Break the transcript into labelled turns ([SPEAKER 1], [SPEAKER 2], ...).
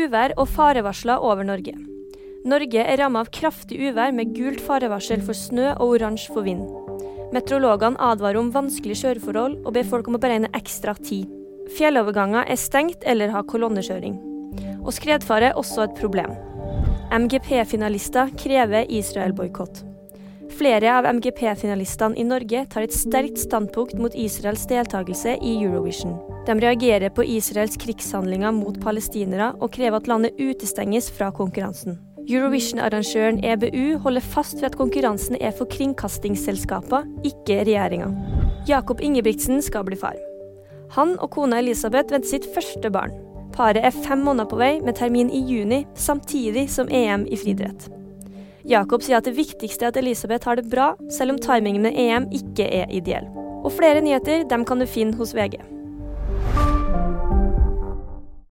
[SPEAKER 1] uvær og farevarsler over Norge. Norge er rammet av kraftig uvær med gult farevarsel for snø og oransje for vind. Meteorologene advarer om vanskelige kjøreforhold og ber folk om å beregne ekstra tid. Fjelloverganger er stengt eller har kolonnekjøring. Og skredfare er også et problem. MGP-finalister krever Israel-boikott. Flere av MGP-finalistene i Norge tar et sterkt standpunkt mot Israels deltakelse i Eurovision. De reagerer på Israels krigshandlinger mot palestinere og krever at landet utestenges fra konkurransen. Eurovision-arrangøren EBU holder fast ved at konkurransen er for kringkastingsselskaper, ikke regjeringa. Jakob Ingebrigtsen skal bli far. Han og kona Elisabeth venter sitt første barn. Paret er fem måneder på vei, med termin i juni, samtidig som EM i friidrett. Jakob sier at det viktigste er at Elisabeth har det bra, selv om timingen med EM ikke er ideell. Og flere nyheter dem kan du finne hos VG.